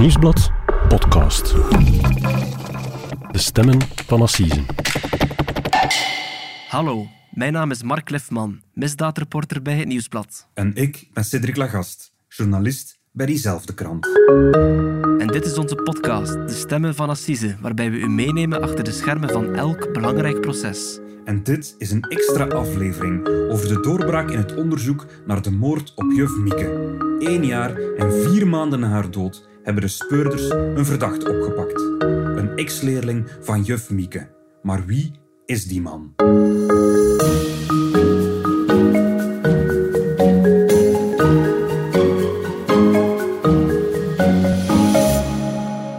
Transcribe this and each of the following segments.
Nieuwsblad podcast. De stemmen van Assisen. Hallo, mijn naam is Mark Lefman, misdaadreporter bij het Nieuwsblad. En ik ben Cedric Lagast, journalist bij diezelfde krant. En dit is onze podcast, De Stemmen van Assise, waarbij we u meenemen achter de schermen van elk belangrijk proces. En dit is een extra aflevering over de doorbraak in het onderzoek naar de moord op juf Mieke. Eén jaar en vier maanden na haar dood hebben de speurders een verdachte opgepakt. Een ex-leerling van juf Mieke. Maar wie is die man?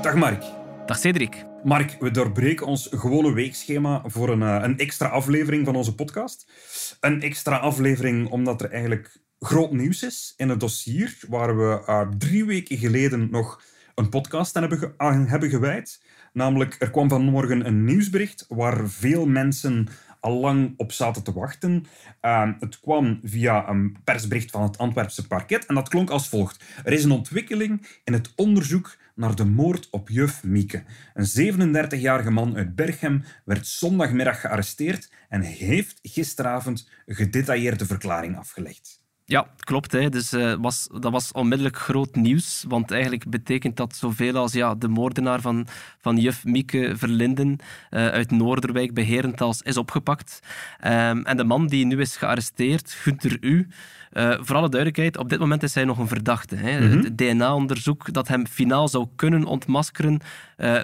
Dag Mark. Dag Cedric. Mark, we doorbreken ons gewone weekschema voor een, eh, een extra aflevering van onze podcast. Een extra aflevering omdat er eigenlijk groot nieuws is in het dossier waar we eh, drie weken geleden nog een podcast aan hebben, gewijd. Namelijk, er kwam vanmorgen een nieuwsbericht waar veel mensen al lang op zaten te wachten. Eh, het kwam via een persbericht van het Antwerpse parket en dat klonk als volgt. Er is een ontwikkeling in het onderzoek naar de moord op juf Mieke. Een 37-jarige man uit Berchem werd zondagmiddag gearresteerd en heeft gisteravond een gedetailleerde verklaring afgelegd. Ja, klopt. Hè. Dus, eh, was, dat was onmiddellijk groot nieuws, want eigenlijk betekent dat zoveel als ja, de moordenaar van, van juf Mieke Verlinden eh, uit Noorderwijk bij Herentals is opgepakt. Ehm, en de man die nu is gearresteerd, Gunther U, eh, voor alle duidelijkheid, op dit moment is hij nog een verdachte. Hè. Het DNA-onderzoek dat hem finaal zou kunnen ontmaskeren,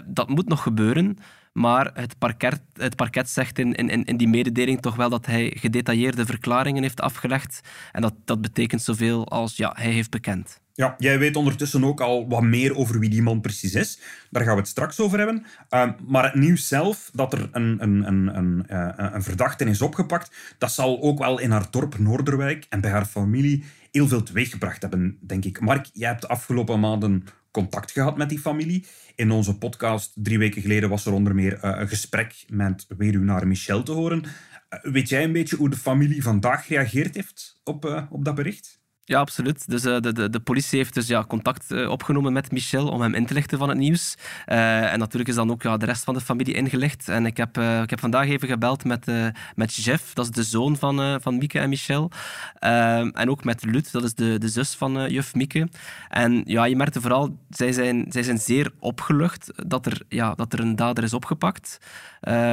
dat moet nog gebeuren. Maar het parket, het parket zegt in, in, in die mededeling toch wel dat hij gedetailleerde verklaringen heeft afgelegd. En dat, dat betekent zoveel als ja, hij heeft bekend. Ja, jij weet ondertussen ook al wat meer over wie die man precies is. Daar gaan we het straks over hebben. Uh, maar het nieuws zelf, dat er een, een, een, een, uh, een verdachte is opgepakt, dat zal ook wel in haar dorp Noorderwijk en bij haar familie heel veel teweeggebracht hebben, denk ik. Mark, jij hebt de afgelopen maanden contact gehad met die familie. In onze podcast drie weken geleden was er onder meer uh, een gesprek met weduwnaar Michel te horen. Uh, weet jij een beetje hoe de familie vandaag gereageerd heeft op, uh, op dat bericht? Ja, absoluut. Dus uh, de, de, de politie heeft dus ja, contact uh, opgenomen met Michel om hem in te lichten van het nieuws. Uh, en natuurlijk is dan ook ja, de rest van de familie ingelicht. En ik heb, ik heb vandaag even gebeld met, met Jeff, dat is de zoon van, van Mieke en Michel. en ook met Lut, dat is de, de zus van juf Mieke. En ja, je merkte vooral, zij zijn, zij zijn zeer opgelucht dat er, ja, dat er een dader is opgepakt.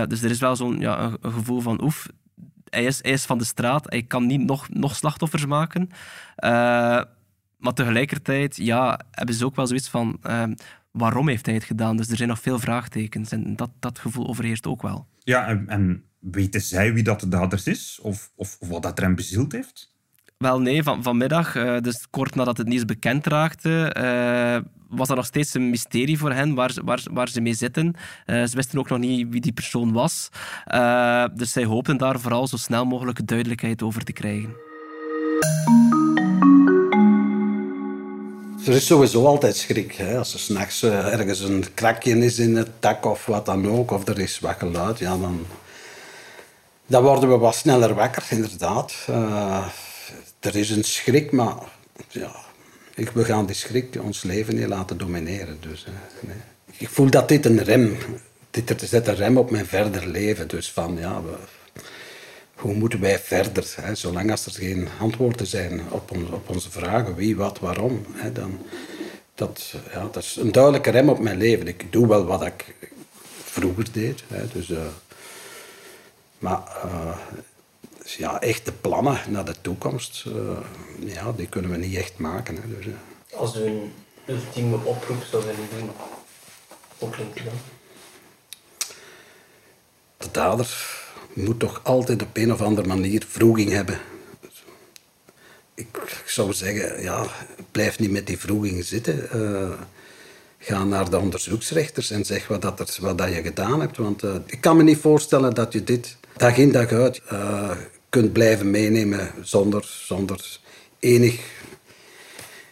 dus er is wel zo'n ja, een gevoel van oef, hij is, is van de straat, hij kan niet nog, nog slachtoffers maken. Uh, maar tegelijkertijd ja, hebben ze ook wel zoiets van... Uh, waarom heeft hij het gedaan? Dus er zijn nog veel vraagtekens. En dat, dat gevoel overheerst ook wel. Ja, en, en weten zij wie dat de dader is? Of, of, of wat dat er hem bezield heeft? Wel nee, van, vanmiddag, uh, dus kort nadat het nieuws bekend raakte, uh, was dat nog steeds een mysterie voor hen waar, waar, waar ze mee zitten. Uh, ze wisten ook nog niet wie die persoon was. dus zij hoopten daar vooral zo snel mogelijk duidelijkheid over te krijgen. Er is sowieso altijd schrik. Hè? Als er s'nachts ergens een krakje is in het dak of wat dan ook, of er is wat ja, dan, dan worden we wat sneller wakker, inderdaad er is een schrik, maar ja, we gaan die schrik ons leven niet laten domineren. Dus, nee. Ik voel dat dit een rem, dit zet een rem op mijn verder leven. Dus van, ja, we, hoe moeten wij verder? Hè? Zolang als er geen antwoorden zijn op, op onze vragen, wie, wat, waarom, hè, dan dat, ja, dat is een duidelijke rem op mijn leven. Ik doe wel wat ik vroeger deed. Hè, dus, uh, maar uh, ja, echte plannen naar de toekomst, uh, ja, die kunnen we niet echt maken. Hè, dus, uh. Als u een ultieme oproep zou willen doen, hoe klinkt? De dader moet toch altijd op een of andere manier vroeging hebben. Ik, ik zou zeggen, ja, blijf niet met die vroeging zitten. Uh, ga naar de onderzoeksrechters en zeg wat, dat, er, wat dat je gedaan hebt. Want ik kan me niet voorstellen dat je dit dag in dag uit kunt blijven meenemen zonder, zonder enig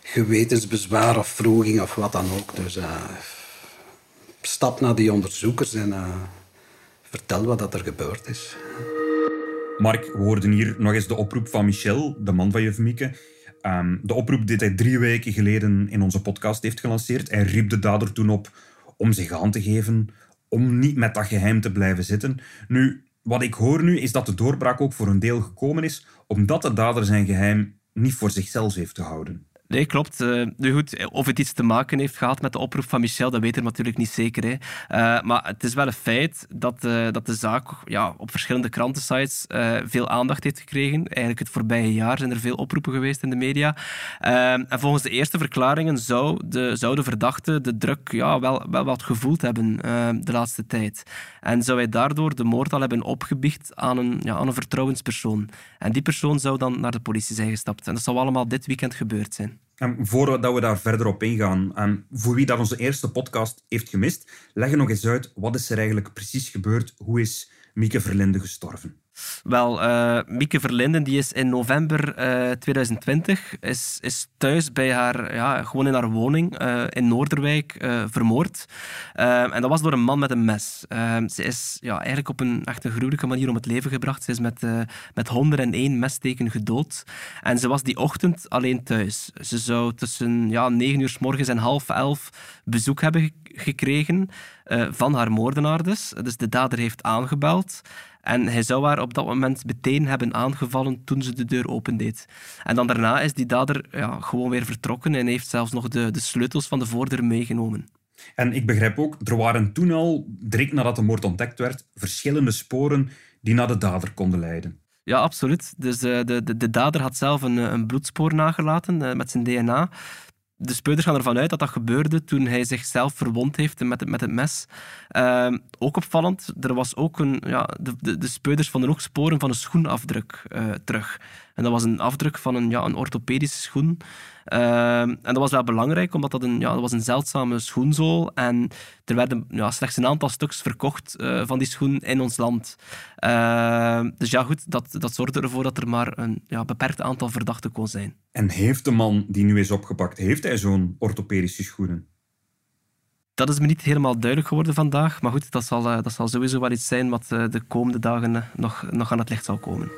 gewetensbezwaar of vroeging of wat dan ook. Dus uh, stap naar die onderzoekers en uh, vertel wat dat er gebeurd is. Mark, we hoorden hier nog eens de oproep van Michel, de man van juf Mieke. Ehm, de oproep die hij drie weken geleden in onze podcast heeft gelanceerd. Hij riep de dader toen op om zich aan te geven, om niet met dat geheim te blijven zitten. Nu, wat ik hoor nu is dat de doorbraak ook voor een deel gekomen is omdat de dader zijn geheim niet voor zichzelf heeft gehouden. Nee, klopt. Uh, nu goed, of het iets te maken heeft gehad met de oproep van Michel, dat weten we natuurlijk niet zeker. Hè. Uh, maar het is wel een feit dat, uh, dat de zaak ja, op verschillende krantensites veel aandacht heeft gekregen. Eigenlijk het voorbije jaar zijn er veel oproepen geweest in de media. en volgens de eerste verklaringen zou de, zou de verdachte de druk ja, wel, wel wat gevoeld hebben de laatste tijd. En zou hij daardoor de moord al hebben opgebiecht aan een, ja, aan een vertrouwenspersoon. En die persoon zou dan naar de politie zijn gestapt. En dat zou allemaal dit weekend gebeurd zijn. En voordat we daar verder op ingaan, en voor wie dat onze eerste podcast heeft gemist, leggen nog eens uit wat is er eigenlijk precies gebeurd. Hoe is Mieke Verlinde gestorven? Wel, uh, Mieke Verlinden die is in november uh, eh, 2020 is, is thuis bij haar, ja, gewoon in haar woning uh, in Noorderwijk vermoord. en dat was door een man met een mes. ze is ja, eigenlijk op een echt een gruwelijke manier om het leven gebracht. Ze is met, met 101 messteken gedood. En ze was die ochtend alleen thuis. Ze zou tussen ja, 9 uur s morgens en half elf bezoek hebben gekregen van haar moordenaar dus. Dus de dader heeft aangebeld. En hij zou haar op dat moment meteen hebben aangevallen toen ze de deur opendeed. En dan daarna is die dader ja, gewoon weer vertrokken en heeft zelfs nog de, de sleutels van de voordeur meegenomen. En ik begrijp ook, er waren toen al, direct nadat de moord ontdekt werd, verschillende sporen die naar de dader konden leiden. Ja, absoluut. Dus uh, de, de, de, dader had zelf een, een bloedspoor nagelaten uh, met zijn DNA de speurders gaan ervan uit dat dat gebeurde toen hij zichzelf verwond heeft met het, met het mes. Uh, ook opvallend, er was ook een, ja, de, de, de vonden ook sporen van een schoenafdruk uh, terug. En dat was een afdruk van een, ja, een orthopedische schoen. Ehm, en dat was wel belangrijk, omdat dat een, ja, dat was een zeldzame schoenzool. En er werden ja, slechts een aantal stuks verkocht uh, van die schoen in ons land. Ehm, dus ja, goed, dat, dat zorgde ervoor dat er maar een ja, beperkt aantal verdachten kon zijn. En heeft de man die nu is opgepakt, heeft hij zo'n orthopedische schoenen? Dat is me niet helemaal duidelijk geworden vandaag. Maar goed, dat zal, uh, dat zal sowieso wel iets zijn wat uh, de komende dagen nog, nog aan het licht zal komen.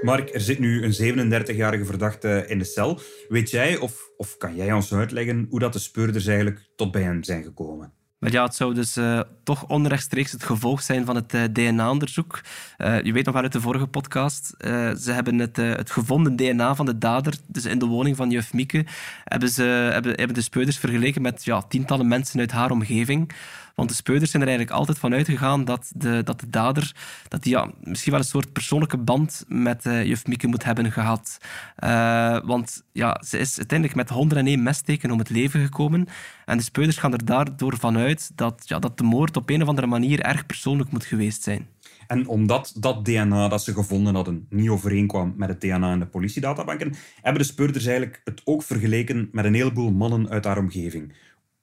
Mark, er zit nu een 37-jarige verdachte in de cel. Weet jij of, of kan jij ons uitleggen hoe dat de speurders eigenlijk tot bij hem zijn gekomen? Ja, het zou dus uh, toch onrechtstreeks het gevolg zijn van het eh, DNA-onderzoek. Eh, je weet nog wel uit de vorige podcast. ze hebben het, het gevonden DNA van de dader, dus in de woning van juf Mieke, hebben, ze, hebben, hebben de speurders vergeleken met ja, tientallen mensen uit haar omgeving. Want de speuders zijn er eigenlijk altijd van uitgegaan dat de, dat de dader dat die, ja, misschien wel een soort persoonlijke band met uh, juf Mieke moet hebben gehad. Uh, want ja, ze is uiteindelijk met 101 messteken om het leven gekomen. En de speuders gaan er daardoor van uit dat, ja, dat de moord op een of andere manier erg persoonlijk moet geweest zijn. En omdat dat DNA dat ze gevonden hadden niet overeenkwam met het DNA in de politiedatabanken, hebben de speurders eigenlijk het ook vergeleken met een heleboel mannen uit haar omgeving.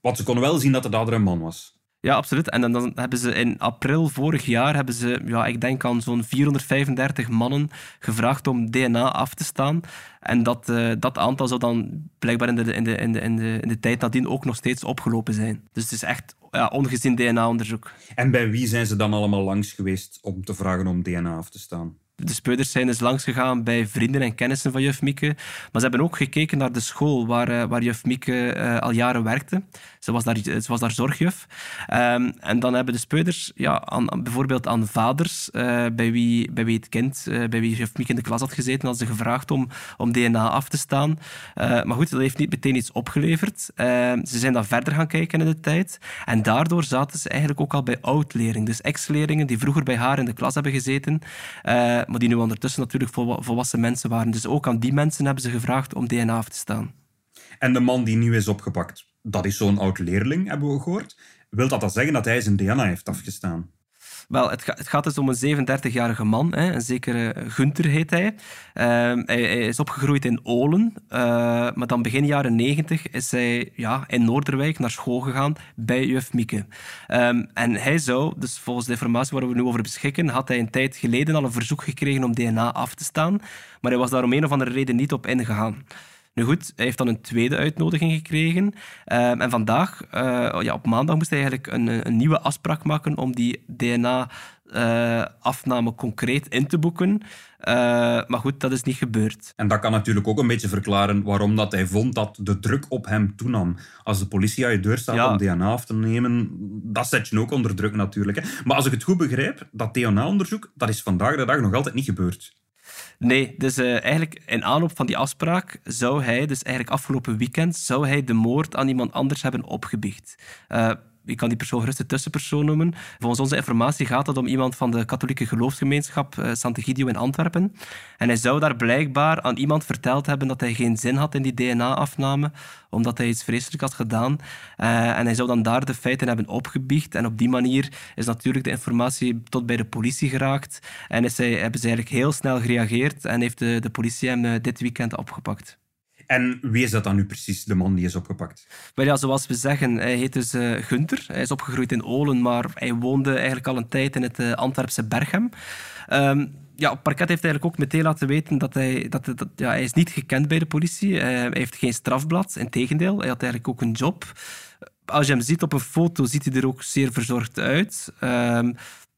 Want ze konden wel zien dat de dader een man was. Ja, absoluut. En dan, dan, hebben ze in april vorig jaar, hebben ze, ja, ik denk aan zo'n 435 mannen gevraagd om DNA af te staan. En dat, uh, dat aantal zou dan blijkbaar in de, in, de, in, de, in, de, in de tijd nadien ook nog steeds opgelopen zijn. Dus het is echt ja, ongezien DNA-onderzoek. En bij wie zijn ze dan allemaal langs geweest om te vragen om DNA af te staan? De speuders zijn dus langs gegaan bij vrienden en kennissen van juf Mieke. Maar ze hebben ook gekeken naar de school waar, uh, waar juf Mieke uh, al jaren werkte. Ze was daar, ze was daar zorgjuf. Um, en dan hebben de speuders ja, aan, bijvoorbeeld aan vaders uh, bij, wie, bij wie het kind, bij wie juf Mieke in de klas had gezeten, hadden ze gevraagd om, om DNA af te staan. maar goed, dat heeft niet meteen iets opgeleverd. Ehm, ze zijn dan verder gaan kijken in de tijd. En daardoor zaten ze eigenlijk ook al bij oud-leerlingen. Dus ex-leerlingen die vroeger bij haar in de klas hebben gezeten maar die nu ondertussen natuurlijk volwassen mensen waren. Dus ook aan die mensen hebben ze gevraagd om DNA af te staan. En de man die nu is opgepakt, dat is zo'n oud leerling, hebben we gehoord. Wil dat dan zeggen dat hij zijn DNA heeft afgestaan? Wel, het, het, gaat dus om een 37-jarige man, hè, een zekere Gunther heet hij. Ehm, hij. is opgegroeid in Olen, uh, maar dan begin jaren 90 is hij ja, in Noorderwijk naar school gegaan bij juf Mieke. Ehm, en hij zou, dus volgens de informatie waar we nu over beschikken, had hij een tijd geleden al een verzoek gekregen om DNA af te staan, maar hij was daar om een of andere reden niet op ingegaan. Nu goed, hij heeft dan een tweede uitnodiging gekregen. Ehm, en vandaag, eh, ja, op maandag, moest hij eigenlijk een, een nieuwe afspraak maken om die DNA-afname concreet in te boeken. Eh, maar goed, dat is niet gebeurd. En dat kan natuurlijk ook een beetje verklaren waarom dat hij vond dat de druk op hem toenam. Als de politie aan je deur staat Ja. om DNA af te nemen, dat zet je ook onder druk natuurlijk. Hè. Maar als ik het goed begrijp, dat DNA-onderzoek, dat is vandaag de dag nog altijd niet gebeurd. Nee, dus eh, eigenlijk in aanloop van die afspraak zou hij, dus eigenlijk afgelopen weekend, zou hij de moord aan iemand anders hebben opgebiecht. Eh ik kan die persoon gerust de tussenpersoon noemen. Volgens onze informatie gaat het om iemand van de katholieke geloofsgemeenschap eh, Sant'Egidio in Antwerpen. En hij zou daar blijkbaar aan iemand verteld hebben dat hij geen zin had in die DNA-afname, omdat hij iets vreselijks had gedaan. Eh, en hij zou dan daar de feiten hebben opgebiecht. En op die manier is natuurlijk de informatie tot bij de politie geraakt. En is hij, hebben ze eigenlijk heel snel gereageerd en heeft de, de politie hem eh, dit weekend opgepakt. En wie is dat dan nu precies, de man die is opgepakt? Zoals we zeggen, hij heet dus eh Gunther. Hij is opgegroeid in Olen, maar hij woonde eigenlijk al een tijd in het eh, Antwerpse Berchem. Ehm, ja, parket heeft eigenlijk ook meteen laten weten dat hij, dat, dat, ja, hij is niet gekend bij de politie. Eh, hij heeft geen strafblad, integendeel. Hij had eigenlijk ook een job. Als je hem ziet op een foto, ziet hij er ook zeer verzorgd uit. Ehm,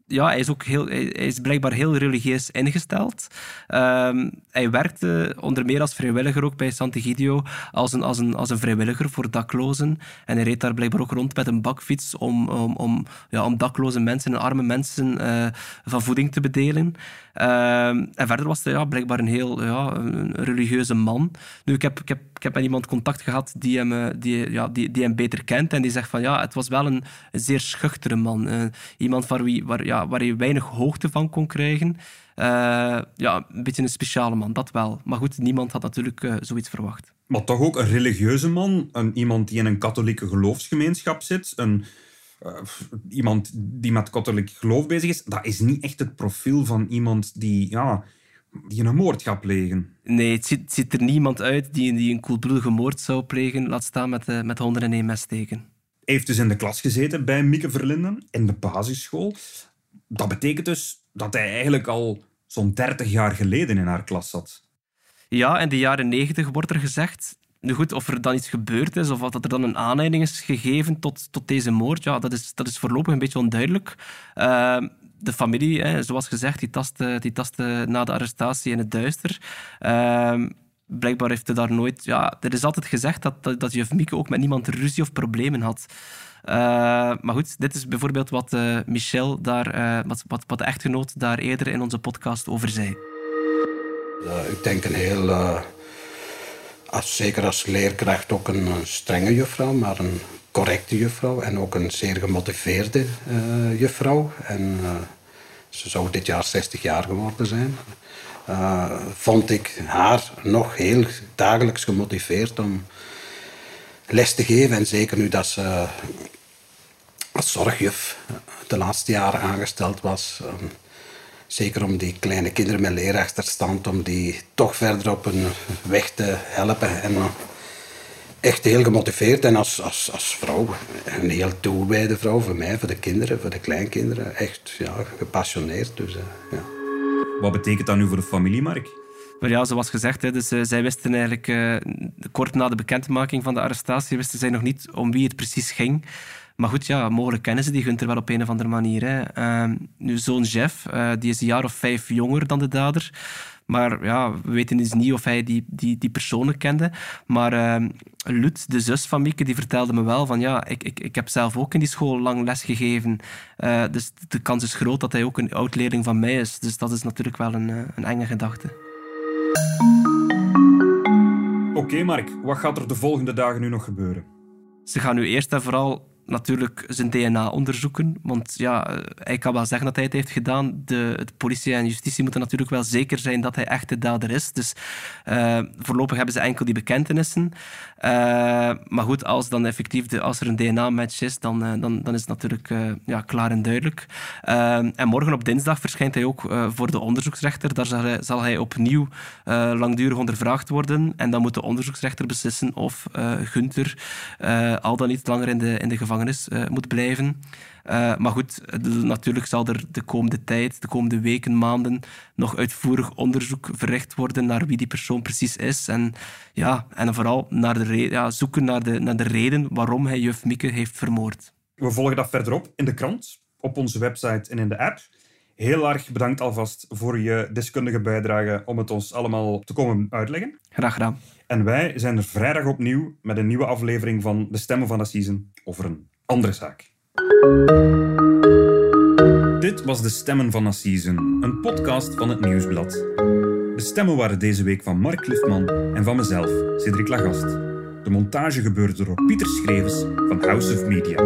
ja, hij is ook heel, hij is blijkbaar heel religieus ingesteld. Ehm, hij werkte onder meer als vrijwilliger ook bij Sant'Egidio als een, als, een, als een vrijwilliger voor daklozen. En hij reed daar blijkbaar ook rond met een bakfiets om, om, om, ja, om dakloze mensen en arme mensen eh, van voeding te bedelen. Ehm, en verder was hij ja, blijkbaar een heel ja, een religieuze man. Nu, ik heb, ik, heb, ik heb met iemand contact gehad die hem, eh, die, ja, die, die hem beter kent. En die zegt van ja, het was wel een, zeer schuchtere man. Eh, iemand waar, wie, waar, ja, waar je weinig hoogte van kon krijgen. Eh, ja, een beetje een speciale man, dat wel. Maar goed, niemand had natuurlijk eh, zoiets verwacht. Maar toch ook een religieuze man, een, iemand die in een katholieke geloofsgemeenschap zit, een, eh, iemand die met katholiek geloof bezig is. Dat is niet echt het profiel van iemand die, ja, die een moord gaat plegen. Nee, het ziet, het ziet er niemand uit die, die een koelbloedige moord zou plegen. Laat staan met, met honden in één mes steken. Hij heeft dus in de klas gezeten bij Mieke Verlinden in de basisschool. Dat betekent dus dat hij eigenlijk al zo'n 30 jaar geleden in haar klas zat. Ja, in de jaren negentig wordt er gezegd. Nu goed, of er dan iets gebeurd is, of dat er dan een aanleiding is gegeven tot, tot deze moord, ja, dat, is, dat is voorlopig een beetje onduidelijk. Uh, de familie, hè, zoals gezegd, die tastte, die tastte na de arrestatie in het duister. Uh, blijkbaar heeft hij daar nooit... Ja, er is altijd gezegd dat, dat, juf Mieke ook met niemand ruzie of problemen had. Uh, maar goed, dit is bijvoorbeeld wat uh, Michel daar, uh, wat, wat, wat de echtgenoot daar eerder in onze podcast over zei. ik denk een heel, als, zeker als leerkracht ook een, een, strenge juffrouw, maar een correcte juffrouw en ook een zeer gemotiveerde juffrouw. En ze zou dit jaar 60 jaar geworden zijn. Vond ik haar nog heel dagelijks gemotiveerd om les te geven. En zeker nu dat ze als zorgjuf de laatste jaren aangesteld was. Um, zeker om die kleine kinderen met leerachterstand, om die toch verder op hun weg te helpen. En uh, echt heel gemotiveerd en als, als, als vrouw, een heel toewijde vrouw voor mij, voor de kinderen, voor de kleinkinderen. Echt ja, gepassioneerd. Dus, ja. Wat betekent dat nu voor de familie, Mark? Ja, zoals gezegd, dus, uh, zij wisten eigenlijk uh, kort na de bekendmaking van de arrestatie wisten zij nog niet om wie het precies ging. Maar goed, ja, mogelijk kennen ze die Gunther wel op een of andere manier. Hè. Uh, nu, zoon Jeff, uh, die is een jaar of vijf jonger dan de dader. Maar ja, we weten dus niet of hij die, die, die personen kende. Maar uh, Lut, de zus van Mieke, die vertelde me wel van ja, ik, ik, ik heb zelf ook in die school lang les gegeven. Uh, dus de kans is groot dat hij ook een oud-leerling van mij is. Dus dat is natuurlijk wel een, een enge gedachte. Oké, okay, Mark, wat gaat er de volgende dagen nu nog gebeuren? Ze gaan nu eerst en vooral natuurlijk zijn DNA onderzoeken. Want ja, hij kan wel zeggen dat hij het heeft gedaan. De, politie en justitie moeten natuurlijk wel zeker zijn dat hij echt de dader is. Dus uh, voorlopig hebben ze enkel die bekentenissen. Uh, maar goed, als, dan effectief als er een DNA-match is, dan, dan, dan is het natuurlijk ja, klaar en duidelijk. en morgen op dinsdag verschijnt hij ook voor de onderzoeksrechter. Daar zal hij, zal hij opnieuw langdurig ondervraagd worden. En dan moet de onderzoeksrechter beslissen of Gunther al dan niet langer in de, in de gevangenis gevangenis uh, moet blijven. Uh, maar goed, natuurlijk zal er de komende tijd, de komende weken, maanden, nog uitvoerig onderzoek verricht worden naar wie die persoon precies is. En, ja, en vooral naar de ja, zoeken naar de, naar de reden waarom hij juf Mieke heeft vermoord. We volgen dat verderop in de krant, op onze website en in de app. Heel erg bedankt alvast voor je deskundige bijdrage om het ons allemaal te komen uitleggen. Graag gedaan. En wij zijn er vrijdag opnieuw met een nieuwe aflevering van De Stemmen van Season over een andere zaak. Dit was De Stemmen van Season, een podcast van het Nieuwsblad. De stemmen waren deze week van Mark Liftman en van mezelf, Cedric Lagast. De montage gebeurde door Pieter Schrevens van House of Media.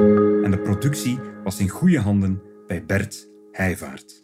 En de productie was in goede handen bij Bert Heijvaart.